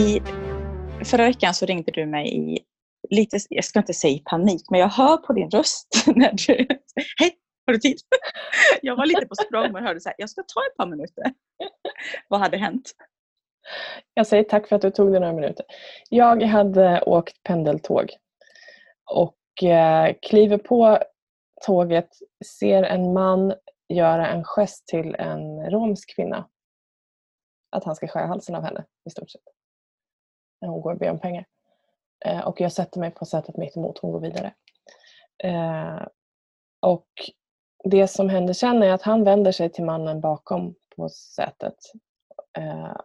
I förra veckan så ringde du mig i lite, jag ska inte säga panik, men jag hör på din röst när du Hej, har du tid? Jag var lite på språng och hörde så här, jag ska ta ett par minuter. Vad hade hänt? Jag säger tack för att du tog dig några minuter. Jag hade åkt pendeltåg och eh, kliver på tåget, ser en man göra en gest till en romsk kvinna. Att han ska skära halsen av henne i stort sett. När hon går och ber om pengar. Eh, och jag sätter mig på sätet mitt emot, hon går vidare. Eh, och det som händer sen är att han vänder sig till mannen bakom på sätet. Eh,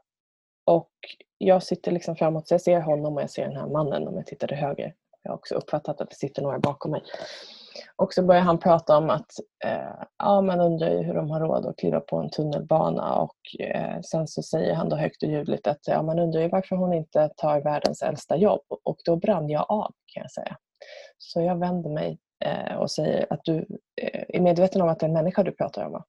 och jag sitter liksom framåt så jag ser honom och jag ser den här mannen om jag tittar till höger. Jag har också uppfattat att det sitter några bakom mig. Och så börjar han prata om att eh, ja, man undrar ju hur de har råd att kliva på en tunnelbana och eh, sen så säger han då högt och ljudligt att ja, man undrar ju varför hon inte tar världens äldsta jobb och då brann jag av kan jag säga. Så jag vänder mig eh, och säger att du eh, är medveten om att det är en människa du pratar om. Va?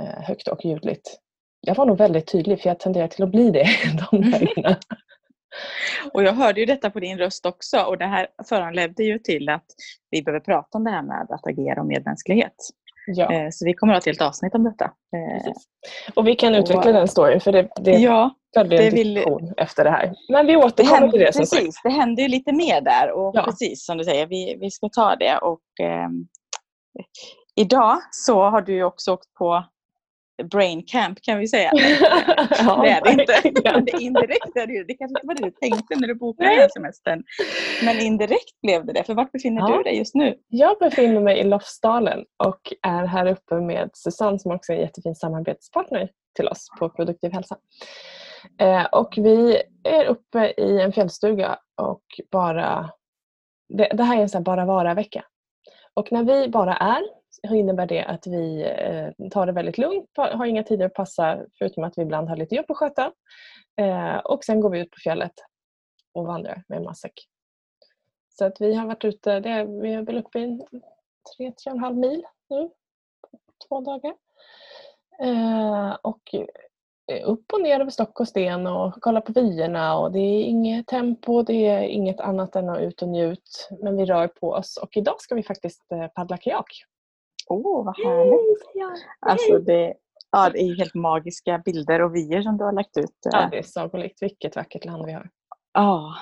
Eh, högt och ljudligt. Jag var nog väldigt tydlig för jag tenderar till att bli det de dagarna. Och jag hörde ju detta på din röst också och det här föranledde ju till att vi behöver prata om det här med att agera och medmänsklighet. Ja. Eh, Så vi kommer att ha ett helt avsnitt om detta. Eh, Precis. Och vi kan utveckla och- den storyn för det, det Ja, följde en det vill- diskussion efter det här. Men vi det återkommer händer, till det som sagt. precis, det händer ju lite mer där och Ja. precis som du säger, vi, vi ska ta det. Och, ehm, idag så har du ju också åkt på Brain Camp kan vi säga. Ja, det är det inte. det indirekt är det ju. Det kanske inte var det du tänkte när du bokade den här semestern. Men indirekt blev det det. För vart befinner Ja. du dig just nu? Jag befinner mig i Lofsdalen och är här uppe med Susanne som också är en jättefin samarbetspartner till oss på Produktiv hälsa. Eh, och vi är uppe i en fjällstuga och bara... Det, här är en sån här bara vara-vecka. Och när vi bara är innebär det att vi eh, tar det väldigt lugnt, har inga tider att passa förutom att vi ibland har lite jobb att sköta. Eh, och sen går vi ut på fjället och vandrar med matsäck. Så att vi har varit ute, det är, vi är väl uppe i en tre, tre och en halv mil nu på två dagar. Eh, och upp och ner över stock och sten och kolla på vyerna och det är inget tempo, det är inget annat än att ut och njut. Men vi rör på oss och idag ska vi faktiskt paddla kajak. Åh, oh, vad härligt. Alltså det, ja, det är helt magiska bilder och vyer som du har lagt ut. Ja, eh, det är sagolikt. Vilket vackert land vi har. Ja,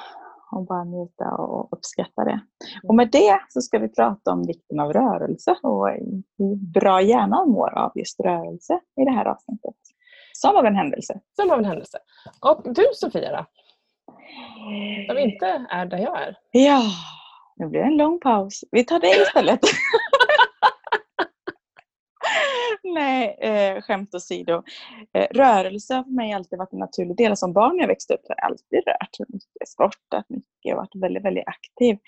och bara njuta och uppskatta det. Och med det så ska vi prata om vikten av rörelse och hur bra hjärnan mår av just rörelse i det här avsnittet. Som av en händelse. Som av en händelse. Och du Sofia då? Som inte är där jag är. Ja, nu blir det en lång paus. Vi tar det istället. Nej, eh, skämt åsido. Eh, rörelse har för mig alltid varit en naturlig del. Som barn när jag växte upp har jag alltid rört mycket, sportat mycket och varit väldigt, väldigt aktiv.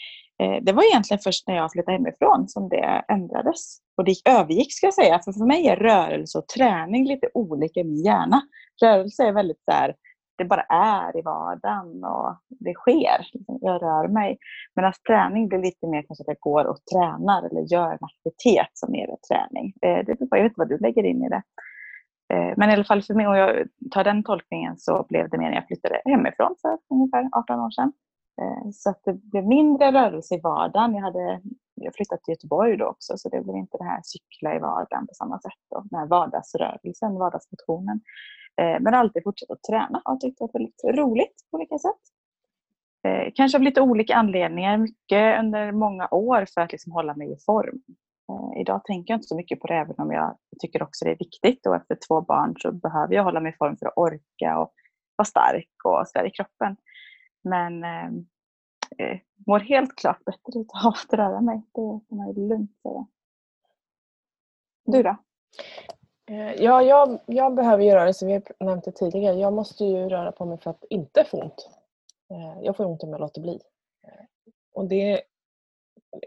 Eh, det var egentligen först när jag flyttade hemifrån som det ändrades. Och det övergick ska jag säga, för för mig är rörelse och träning lite olika i min hjärna. Rörelse är väldigt där det bara är i vardagen och det sker. Liksom, jag rör mig. Medan träning blir lite mer kanske att jag går och tränar eller gör en aktivitet som är träning. Eh, det beror på. jag vet inte vad du lägger in i det. Eh, men i alla fall för mig, om jag tar den tolkningen, så blev det mer när jag flyttade hemifrån för ungefär 18 år sedan. Eh, så att det blev mindre rörelse i vardagen. Jag hade jag flyttat till Göteborg då också, så det blev inte det här cykla i vardagen på samma sätt. Då, den här vardagsrörelsen, vardagsmotionen. Eh, Men alltid fortsatt att träna och tyckte det var väldigt roligt på olika sätt. Eh, Kanske av lite olika anledningar. Mycket under många år för att liksom hålla mig i form. Eh, Idag tänker jag inte så mycket på det även om jag tycker också det är viktigt. Och efter två barn så behöver jag hålla mig i form för att orka och vara stark och sådär i kroppen. Men eh, eh, mår helt klart bättre av att röra mig. Det kan man ju lugnt säga. Du då? Eh, Ja, jag, jag behöver ju rörelse. Vi har nämnt det tidigare. Jag måste ju röra på mig för att inte få ont. Eh, Jag får ont om jag låter bli. Eh, Och det,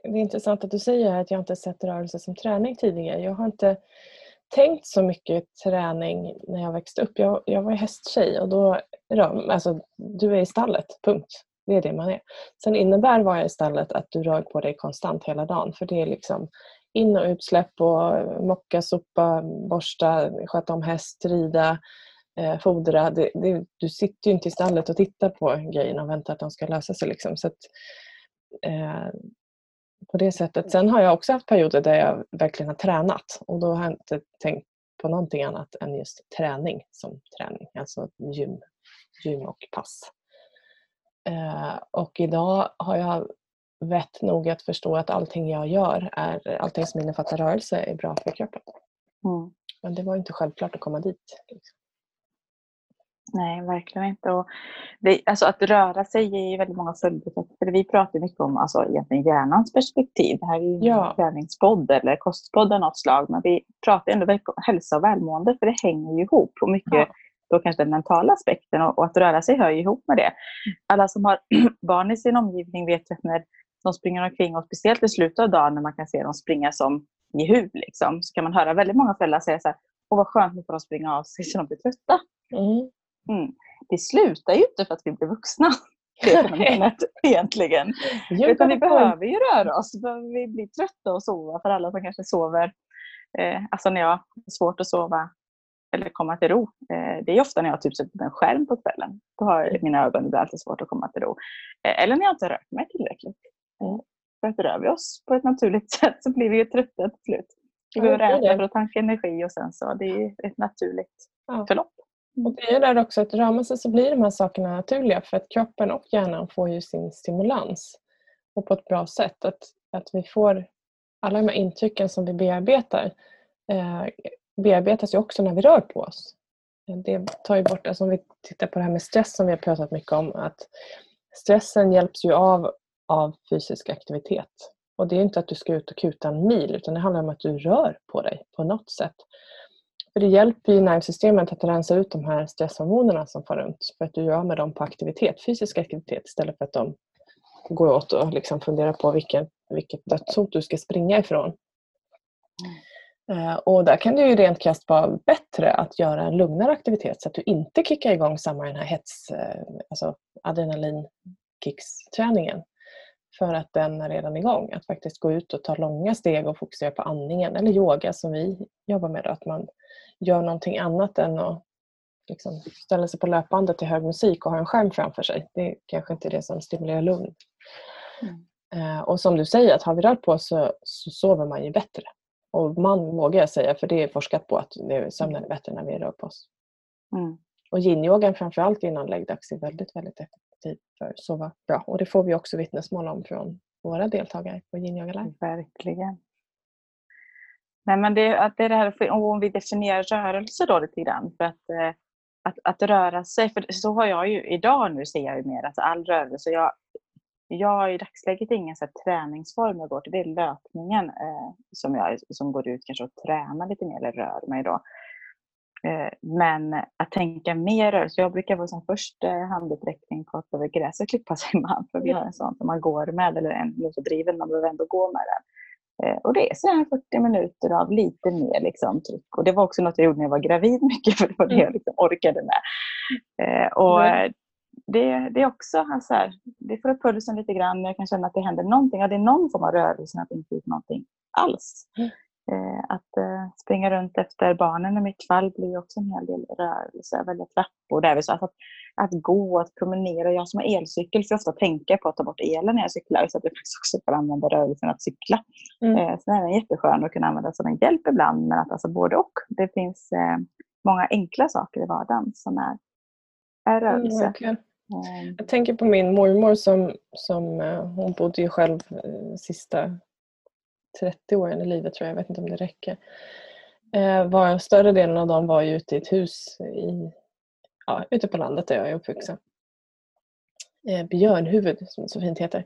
det är intressant att du säger att jag inte sett rörelse som träning tidigare. Jag har inte tänkt så mycket träning när jag växte upp. Jag, jag var hästtjej och då alltså, du är i stallet, punkt. Det är det man är. Sen innebär vara i stallet att du rör på dig konstant hela dagen. För det är liksom in och utsläpp och eh, mocka, sopa, borsta, sköta om häst, rida, eh, fodra. Det, det, du sitter ju inte i stallet och tittar på grejerna och väntar att de ska lösa sig. Liksom. Så att, eh, på det sättet. Sen har jag också haft perioder där jag verkligen har tränat och då har jag inte tänkt på någonting annat än just träning som träning, alltså gym, gym och pass. Eh, och idag har jag vett nog att förstå att allting jag gör, är, allting som innefattar rörelse, är bra för kroppen. Mm. Men det var inte självklart att komma dit. Liksom. Nej, verkligen inte. Och det, alltså att röra sig ger ju väldigt många följdeffekter. Vi pratar mycket om alltså, egentligen hjärnans perspektiv. Det här är ju ja. en träningspodd eller kostpodd av något slag. Men vi pratar ändå om hälsa och välmående för det hänger ju ihop. Och mycket ja. Då kanske den mentala aspekten och, och, att röra sig hör ju ihop med det. Alla som har barn i sin omgivning vet att när de springer omkring och speciellt i slutet av dagen när man kan se dem springa som i huv liksom, så kan man höra väldigt många föräldrar säga så här, Åh vad skönt, nu får de springa av sig så de blir trötta. Mm. Mm. Det slutar ju inte för att vi blir vuxna. Det fenomenet egentligen. Utan vi behöver ju röra oss. Vi blir trötta och sova för alla som kanske sover. Eh, alltså när jag har svårt att sova eller komma till ro. Eh, det är ofta när jag typ sätter på en skärm på kvällen. Då har mina ögon alltid svårt att komma till ro. Eh, eller när jag inte rört mig tillräckligt. Eh, för att rör vi oss på ett naturligt sätt så blir vi ju trötta till slut. Vi behöver äta för att tanka energi och sen så. Det är ett naturligt ja. förlopp. Och det är där också att rör man sig så blir de här sakerna naturliga för att kroppen och hjärnan får ju sin stimulans. Och på ett bra sätt. Att, att vi får alla de här intrycken som vi bearbetar eh, bearbetas ju också när vi rör på oss. Det tar ju bort, alltså om vi tittar på det här med stress som vi har pratat mycket om, att stressen hjälps ju av av fysisk aktivitet. Och det är inte att du ska ut och kuta en mil utan det handlar om att du rör på dig på något sätt. För det hjälper ju nervsystemet att rensa ut de här stresshormonerna som far runt för att du gör med dem på aktivitet, fysisk aktivitet istället för att de går åt och liksom funderar på vilken, vilket dödshot du ska springa ifrån. Mm. Mm. Och där kan det ju rent krasst vara bättre att göra en lugnare aktivitet så att du inte kickar igång samma den här hets, eh, alltså adrenalinkicksträningen för att den är redan igång. Att faktiskt gå ut och ta långa steg och fokusera på andningen eller yoga som vi jobbar med. Då, att man gör någonting annat än att liksom ställa sig på löpbandet till hög musik och ha en skärm framför sig. Det är kanske inte det som stimulerar lugn. Mm. Eh, och som du säger, att har vi rört på oss så, så sover man ju bättre. Och man vågar jag säga, för det är forskat på att sömnen är bättre när vi rör på oss. Mm. Och yin-yogan framförallt innan läggdags är väldigt, väldigt effektiv för att sova bra. Och det får vi också vittnesmål om från våra deltagare på yin yoga live. Verkligen. Nej, men det, att det är det här, om vi definierar rörelse då lite grann. För att, eh, att, att röra sig, för så har jag ju idag nu ser jag ju mer att all rörelse, jag, jag har i dagsläget ingen så träningsform jag går till, det är löpningen eh, som, jag, som går ut kanske och tränar lite mer eller rör mig då. Eh, men att tänka mer rörelse. Jag brukar vara som först eh, handuppräckning kort över gräset klippa sig man. För vi har en sån som man går med, eller en motordriven, man behöver ändå gå med den. Eh, och det är så 40 minuter av lite mer liksom, tryck. Och det var också något jag gjorde när jag var gravid mycket, för det var det jag liksom orkade med. Och det, det är också så här, det får upp pulsen lite grann, jag kan känna att det händer någonting. Ja, det är någon form av rörelse, att det inte finns någonting alls. Mm. Eh, att eh, springa runt efter barnen i mitt fall blir också en hel del rörelse, välja trappor. Där så att, att gå, att promenera. Jag som har elcykel får ofta tänka på att ta bort elen när jag cyklar så att jag faktiskt också får använda rörelsen att cykla. Mm. Eh, sen är den jätteskön att kunna använda som en hjälp ibland, men att alltså både och. Det finns många enkla saker i vardagen som är, är mm, rörelse. Mm, jag tänker på min mormor som, som eh, hon bodde ju själv eh, sista 30 åren i livet tror jag, jag vet inte om det räcker. Eh, var, större delen av dem var ju ute i ett hus i, ja, ute på landet där jag är uppvuxen. Eh, Björnhuvud som det så fint heter.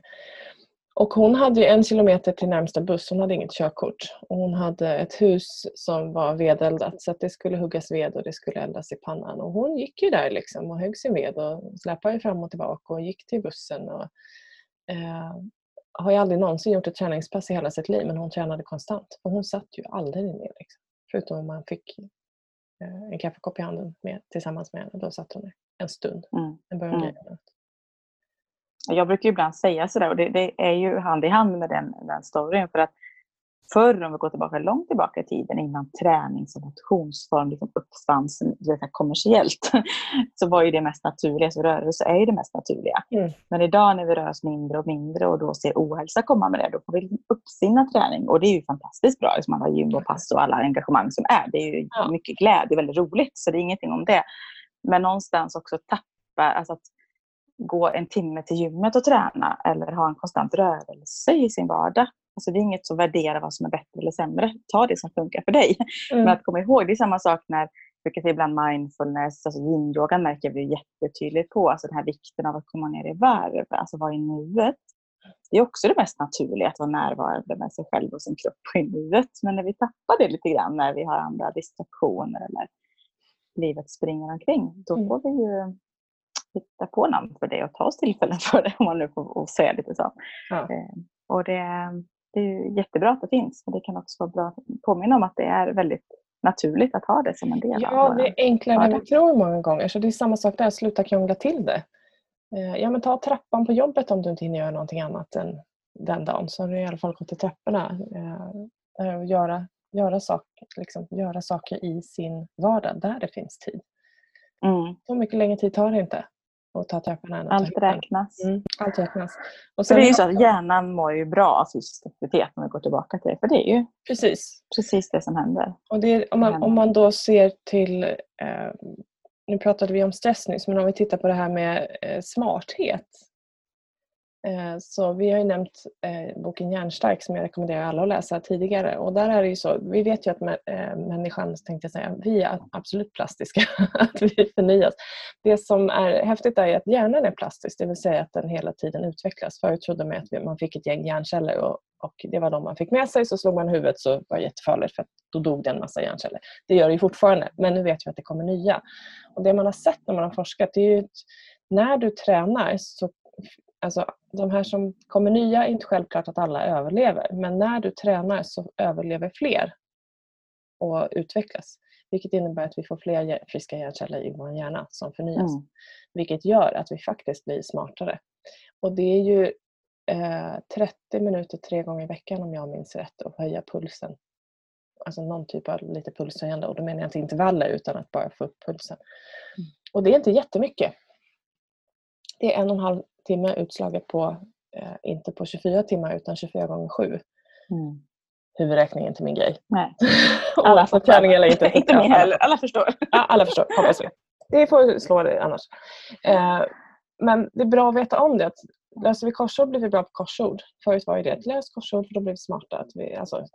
Och hon hade en kilometer till närmsta buss, hon hade inget körkort. Och hon hade ett hus som var vedeldat så att det skulle huggas ved och det skulle eldas i pannan. Och hon gick ju där liksom och högg sin ved och släpade fram och tillbaka och gick till bussen. Och, eh, har ju aldrig någonsin gjort ett träningspass i hela sitt liv men hon tränade konstant. Och hon satt ju aldrig ner. Liksom. Förutom om man fick eh, en kaffekopp i handen med, tillsammans med henne. Då satt hon ner en stund. Mm. mm. Jag brukar ibland säga sådär och det, det, är ju hand i hand med den, den storyn. För att förr, om vi går tillbaka långt tillbaka i tiden, innan träning som motionsform liksom uppfanns kommersiellt, så var ju det mest naturliga. Så rörelse är ju det mest naturliga. Mm. Men idag när vi rör oss mindre och mindre och då ser ohälsa komma med det, då får vi uppfinna träning. Och det är ju fantastiskt bra, liksom alla gym och pass och alla engagemang som är. Det är ju ja. mycket glädje, väldigt roligt, så det är ingenting om det. Men någonstans också tappa, alltså att gå en timme till gymmet och träna eller ha en konstant rörelse i sin vardag. Alltså det är inget som värderar vad som är bättre eller sämre. Ta det som funkar för dig. Mm. Men att komma ihåg, det är samma sak när vilket är ibland mindfulness, alltså yin-yogan märker vi jättetydligt på, alltså den här vikten av att komma ner i varv, alltså vara i nuet. Det är också det mest naturliga, att vara närvarande med sig själv och sin kropp och i nuet. Men när vi tappar det lite grann, när vi har andra distraktioner eller livet springer omkring, då mm. får vi ju hitta på namn för det och ta oss tillfällen för det, om man nu får säga lite så. Ja. Eh, och det, det är jättebra att det finns, men det kan också vara bra att påminna om att det är väldigt naturligt att ha det som en del ja, det är enklare än vi tror många gånger. Så det är samma sak där, sluta krångla till det. Eh, ja, men ta trappan på jobbet om du inte hinner göra någonting annat än den dagen. Så har du i alla fall gått till trapporna. Eh, och göra, göra, saker, liksom, göra saker i sin vardag där det finns tid. Mm. Så mycket längre tid tar det inte och ta trapporna. Allt räknas. Mm, allt räknas. Och sen för det är ju så att hjärnan mår ju bra av fysisk aktivitet om vi går tillbaka till det. För det är ju precis, precis det som händer. Och det, om, man, om man då ser till, eh, nu pratade vi om stress nyss, men om vi tittar på det här med eh, smarthet Eh, så vi har ju nämnt eh, boken Hjärnstark som jag rekommenderar alla att läsa tidigare. Och där är det ju så, vi vet ju att eh, människan, tänkte jag säga, vi är absolut plastiska, att vi förnyas. Det som är häftigt är att hjärnan är plastisk, det vill säga att den hela tiden utvecklas. Förut trodde man att man fick ett gäng hjärnceller och, och det var de man fick med sig, så slog man huvudet så var det jättefarligt för då dog det en massa hjärnceller. Det gör det ju fortfarande, men nu vet vi att det kommer nya. Och Det man har sett när man har forskat det är ju att när du tränar så alltså, de här som kommer nya är inte självklart att alla överlever. Men när du tränar så överlever fler och utvecklas. Vilket innebär att vi får fler friska hjärnceller i vår hjärna som förnyas. Mm. Vilket gör att vi faktiskt blir smartare. Och det är ju eh, 30 minuter tre gånger i veckan om jag minns rätt att höja pulsen. Alltså någon typ av lite pulshöjande. Och då menar jag inte intervaller utan att bara få upp pulsen. Mm. Och det är inte jättemycket. Det är en och en halv timme utslaget på, eh, inte på 24 timmar utan 24 gånger 7. Mm. Huvudräkningen till min grej. Nej. alla fattar. Träning eller inte. inte min heller. Alla förstår. ja, alla förstår, hoppas vi. Det får slå det annars. Eh, men det är bra att veta om det. Att löser vi korsord blir vi bra på korsord. Förut var det att lös korsord för då blir vi smarta. Att vi, alltså,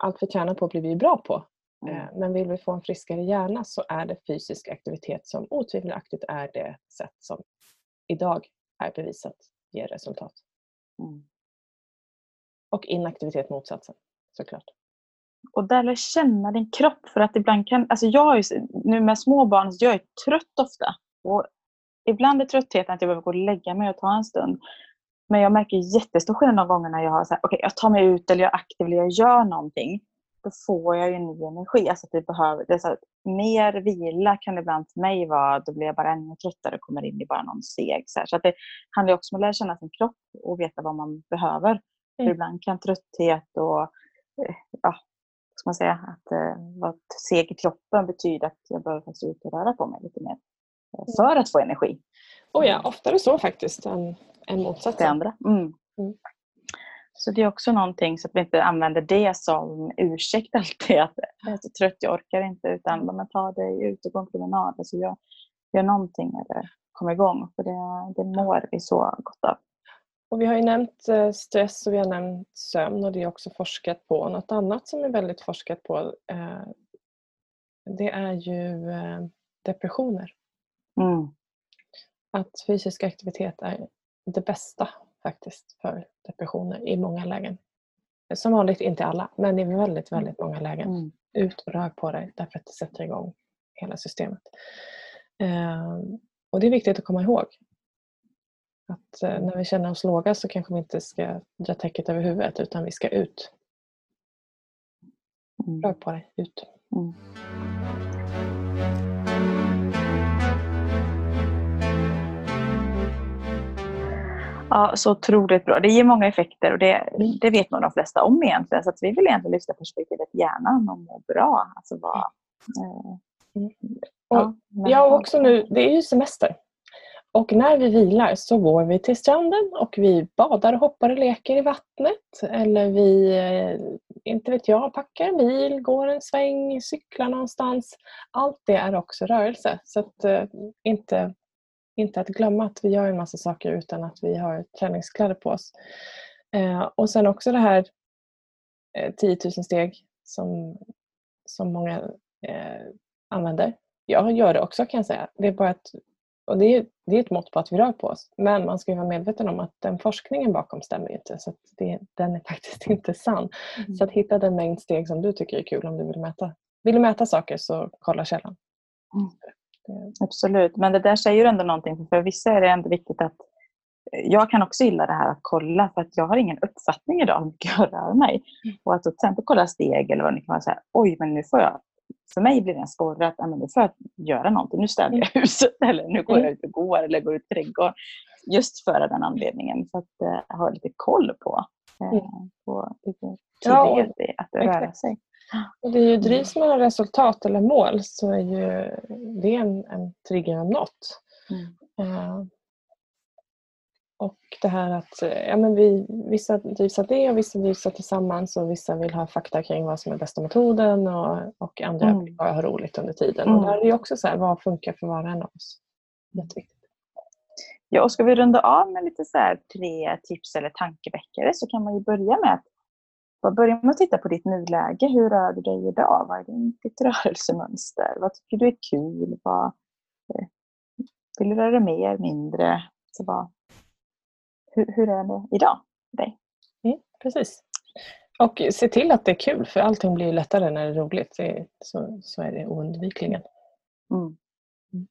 allt vi tränar på blir vi bra på. Mm. Eh, men vill vi få en friskare hjärna så är det fysisk aktivitet som otvivelaktigt är det sätt som idag är bevisat ger resultat. Mm. Och inaktivitet motsatsen såklart. Och där lär känna din kropp för att ibland kan, alltså jag är, nu med små barn, jag är trött ofta. Och ibland är tröttheten att jag behöver gå och lägga mig och ta en stund. Men jag märker jättestor skillnad de gångerna jag har så här, okay, jag tar mig ut eller jag är aktiv eller jag gör någonting då får jag ju ny energi. Alltså att det behöver, det är så här, mer vila kan det ibland för mig vara, då blir jag bara ännu tröttare och kommer in i bara någon seg. Så, så att det handlar också om att lära känna sin kropp och veta vad man behöver. Mm. För ibland kan trötthet och eh, ja, ska man säga, att eh, vara seg i kroppen betyder att jag behöver faktiskt ut och röra på mig lite mer eh, mm. för att få energi. Oh ja, oftare så faktiskt än, än motsatsen. Det andra. Mm. Mm. Så det är också någonting så att vi inte använder det som ursäkt alltid. Att jag är så trött, jag orkar inte. Utan man tar dig ut och går en promenad. Alltså gör, gör någonting eller kom igång. För det, det mår vi så gott av. Och vi har ju nämnt eh, stress och vi har nämnt sömn och det är också forskat på. Något annat som är väldigt forskat på eh, det är ju eh, depressioner. Mm. Att fysisk aktivitet är det bästa faktiskt för depressioner i många lägen. Som vanligt inte alla, men i väldigt, väldigt många lägen. Mm. Ut och rör på dig därför att det sätter igång hela systemet. Eh, och det är viktigt att komma ihåg. Att eh, när vi känner oss låga så kanske vi inte ska dra täcket över huvudet utan vi ska ut. Mm. Rör på dig, ut. Mm. Ja, så otroligt bra. Det ger många effekter och det, det vet nog de flesta om egentligen. Så att vi vill egentligen lyfta perspektivet hjärnan och må bra. Alltså vad, eh, ja, jag också nu, det är ju semester. Och när vi vilar så går vi till stranden och vi badar, hoppar och leker i vattnet. Eller vi, eh, inte vet jag, packar en bil, går en sväng, cyklar någonstans. Allt det är också rörelse. Så att, eh, inte, inte att glömma att vi gör en massa saker utan att vi har träningskläder på oss. Eh, och sen också det här eh, 10 000 steg som, som många eh, använder. Jag gör det också kan jag säga. Det är bara att och det är, det är ett mått på att vi rör på oss. Men man ska vara medveten om att den forskningen bakom stämmer inte. Så det, den är faktiskt inte sann. Mm. Så att hitta den mängd steg som du tycker är kul om du vill mäta. Vill du mäta saker så kolla källan. Mm. Absolut, men det där säger ändå någonting. För vissa är det ändå viktigt att jag kan också gilla det här att kolla för att jag har ingen uppfattning idag om hur jag rör mig. Mm. Och att till exempel kolla steg eller vad det kan vara så här, oj men nu får jag för mig blir det en sporre att nu får jag göra någonting. Nu städar jag mm. huset eller nu går jag mm. ut och går eller går ut i trädgården. Just för den anledningen. För att eh, ha lite koll på, eh, mm. på lite ja, i att röra sig. Och det är ju drivs man av resultat eller mål så är ju det en, en trigger om något. Mm. Uh, och det här att ja, men vi, vissa drivs av det och vissa drivs av tillsammans och vissa vill ha fakta kring vad som är bästa metoden och, och andra mm. vill bara ha roligt under tiden. Mm. Och där är det också så här, vad funkar för var och en av oss? Jätteviktigt. Ja, och ska vi runda av med lite så tre tips eller tankeväckare så kan man ju börja med att börja med att titta på ditt nuläge. Hur rör du dig idag? Vad är ditt rörelsemönster? Vad tycker du är kul? Vad, eh, vill du röra mer, mindre? Så vad, hur, hur är det idag för dig? Mm, precis. Och se till att det är kul för allting blir lättare när det är roligt. Så, så är det oundvikligen. Mm. mm.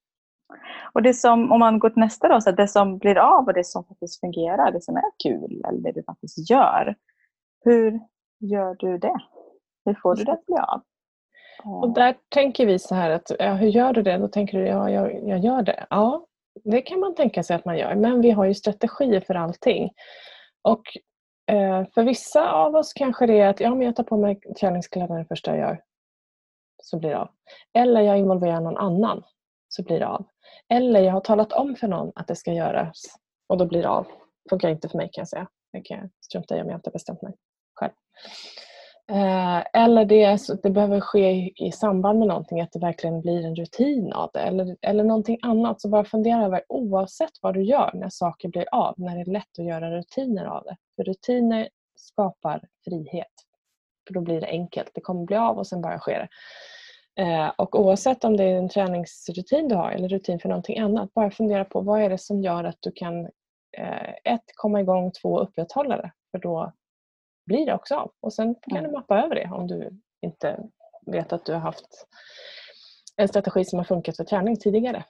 Och det som, om man går till nästa då, så det som blir av och det som faktiskt fungerar, det som är kul eller det du faktiskt gör. Hur gör du det? Hur får du det att bli av? Och där tänker vi så här att, ja, hur gör du det? Då tänker du, ja, jag, jag gör det. Ja, det kan man tänka sig att man gör, men vi har ju strategier för allting. Och eh, för vissa av oss kanske det är att ja, men jag tar på mig träningskläderna det första jag gör, så blir det av. Eller jag involverar någon annan, så blir det av. Eller jag har talat om för någon att det ska göras och då blir det av. Funkar inte för mig kan jag säga. Det kan jag strunta i om jag inte bestämt mig Eh, eller det, det behöver ske i samband med någonting, att det verkligen blir en rutin av det. Eller, eller någonting annat. Så bara fundera över oavsett vad du gör när saker blir av, när det är lätt att göra rutiner av det. För rutiner skapar frihet. För då blir det enkelt. Det kommer bli av och sen bara sker det. Eh, och oavsett om det är en träningsrutin du har eller rutin för någonting annat, bara fundera på vad är det som gör att du kan eh, ett, komma igång, två, upprätthålla det. För då blir det också av. Och sen kan du mappa över det om du inte vet att du har haft en strategi som har funkat för träning tidigare.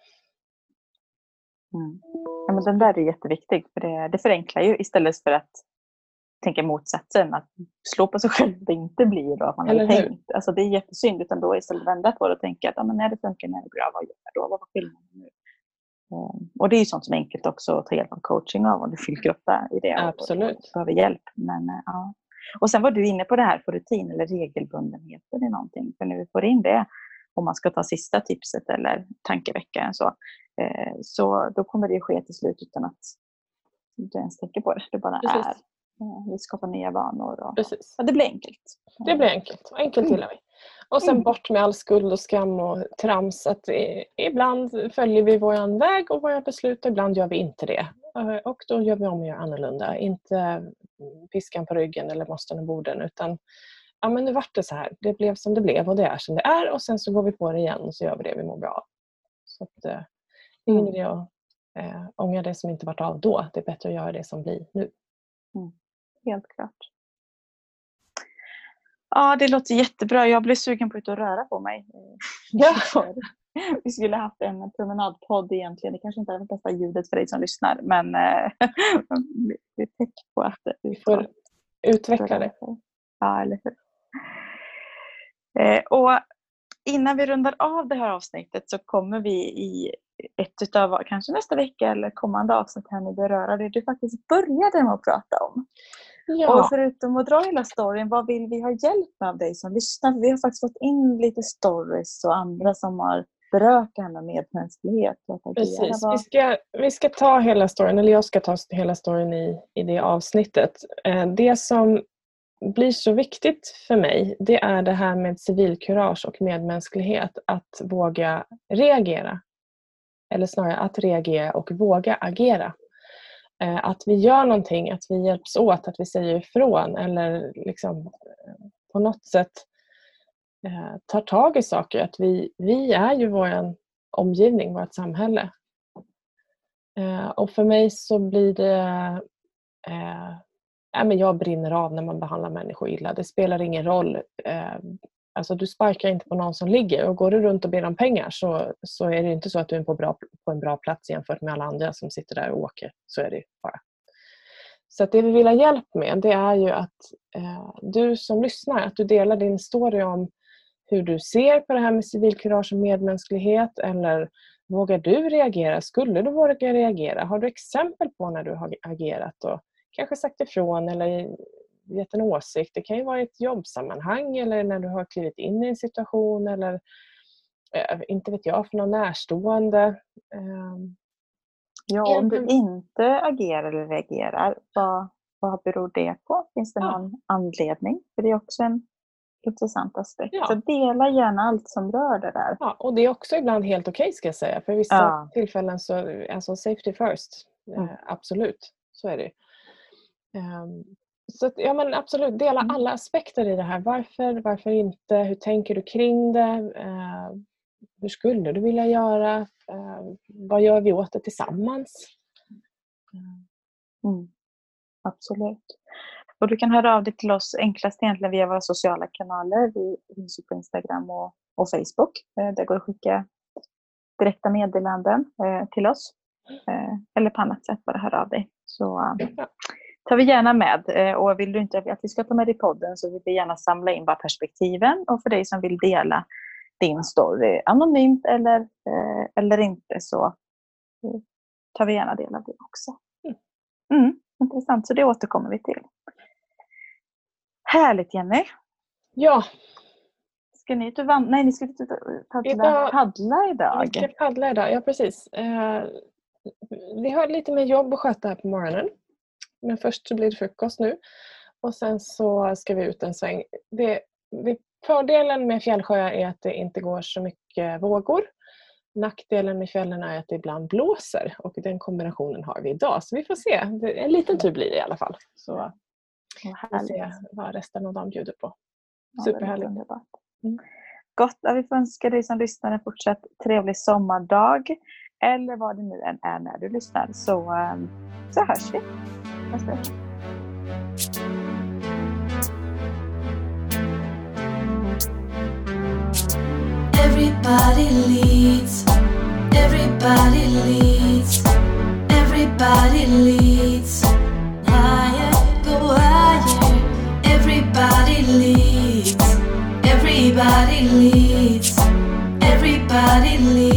Mm. Ja, men den där är jätteviktig för det, det förenklar ju istället för att tänka motsatsen, att slå på sig själv det inte blir då att man har tänkt. Alltså det är jättesynd, utan då istället vända på det och tänka att ja, men när det funkar, när det bra, vad gör jag då? Vad var skillnaden nu? Um, och det är ju sånt som är enkelt också att ta hjälp av coaching av om du vill grotta i det Absolut. och behöver hjälp. Men, uh, ja. Och sen var du inne på det här för rutin eller regelbundenheten i någonting. För när vi får in det, om man ska ta sista tipset eller tankeveckan så, eh, så då kommer det ske till slut utan att du ens tänker på det. Det bara Precis. är. Eh, vi skapar nya vanor och Precis. Ja, det blir enkelt. Det blir enkelt. Enkelt mm. gillar vi. Och sen mm. bort med all skuld och skam och trams. Att ibland följer vi vår väg och våra beslut och ibland gör vi inte det. Eh, och då gör vi om och gör annorlunda. Inte piskan på ryggen eller måsten i borden utan ja, men nu vart det så här. Det blev som det blev och det är som det är och sen så går vi på det igen och så gör vi det vi mår bra av. Så att, eh, ingen mm. idé att eh, ångra det som inte vart av då. Det är bättre att göra det som blir nu. Mm. Helt klart. Ja, det låter jättebra. Jag blev sugen på att röra på mig. Ja. Vi skulle haft en promenadpodd egentligen. Det kanske inte är det bästa ljudet för dig som lyssnar men eh, vi är på att vi får utveckla det. Ja, eller hur. Eh, och innan vi rundar av det här avsnittet så kommer vi i ett utav, kanske nästa vecka eller kommande avsnitt här ni beröra det du faktiskt började med att prata om. Ja. Och förutom att dra hela storyn, vad vill vi ha hjälp med av dig som lyssnar? Vi har faktiskt fått in lite stories och andra som har berört det här med medmänsklighet. Precis, vi ska, vi ska ta hela storyn, eller jag ska ta hela storyn i, i det avsnittet. Eh, det som blir så viktigt för mig det är det här med civilkurage och medmänsklighet. Att våga reagera. Eller snarare att reagera och våga agera. Eh, att vi gör någonting, att vi hjälps åt, att vi säger ifrån eller liksom eh, på något sätt eh, tar tag i saker. Att vi, vi är ju vår omgivning, vårt samhälle. Eh, och för mig så blir det eh, ja, men jag brinner av när man behandlar människor illa. Det spelar ingen roll. Eh, alltså du sparkar inte på någon som ligger och går du runt och ber om pengar så, så är det inte så att du är på, bra, på en bra plats jämfört med alla andra som sitter där och åker. Så är det bara. Så att det vi vill ha hjälp med det är ju att eh, du som lyssnar, att du delar din story om hur du ser på det här med civilkurage och medmänsklighet eller vågar du reagera? Skulle du våga reagera? Har du exempel på när du har agerat? Och kanske sagt ifrån eller gett en åsikt. Det kan ju vara i ett jobbsammanhang eller när du har klivit in i en situation eller eh, inte vet jag, för någon närstående. Ehm, ja, om du inte agerar eller reagerar, vad, vad beror det på? Finns det någon ja. anledning? För det är också en intressant aspekt. Ja. Så dela gärna allt som rör det där. Ja, och det är också ibland helt okej okay, ska jag säga. För vissa ja. tillfällen så, alltså safety first. Mm. Eh, absolut, så är det. Ehm, så ja men absolut, dela mm. alla aspekter i det här. Varför, varför inte? Hur tänker du kring det? Ehm, hur skulle du vilja göra? Ehm, vad gör vi åt det tillsammans? Mm. Absolut. Och du kan höra av dig till oss enklast egentligen via våra sociala kanaler. Vi finns på Instagram och, och Facebook. Eh, där går det att skicka direkta meddelanden eh, till oss. Eh, eller på annat sätt bara höra av dig. Så tar vi gärna med. Eh, och vill du inte att vi ska ta med i podden så vill vi gärna samla in bara perspektiven. Och för dig som vill dela din story anonymt eller, eh, eller inte så tar vi gärna del av det också. Mm, intressant, så det återkommer vi till. Härligt Jenny! Ja. Ska ni ut och vandra? Nej, ni ska ut och paddla idag, paddla idag. Vi ska paddla idag, ja precis. Eh, vi har lite mer jobb att sköta här på morgonen. Men först så blir det frukost nu och sen så ska vi ut en sväng. Det, det, fördelen med fjällsjöar är att det inte går så mycket vågor. Nackdelen med fjällen är att det ibland blåser och den kombinationen har vi idag. Så vi får se. En liten tur blir det i alla fall. Så får se vad resten av dagen bjuder på. Superhärligt. Mm. Gott. vi får önska dig som lyssnar en fortsatt trevlig sommardag. Eller vad det nu än är när du lyssnar. Så, ehm, så hörs vi. Everybody leads, everybody leads, everybody leads. Everybody leaves. Everybody leaves.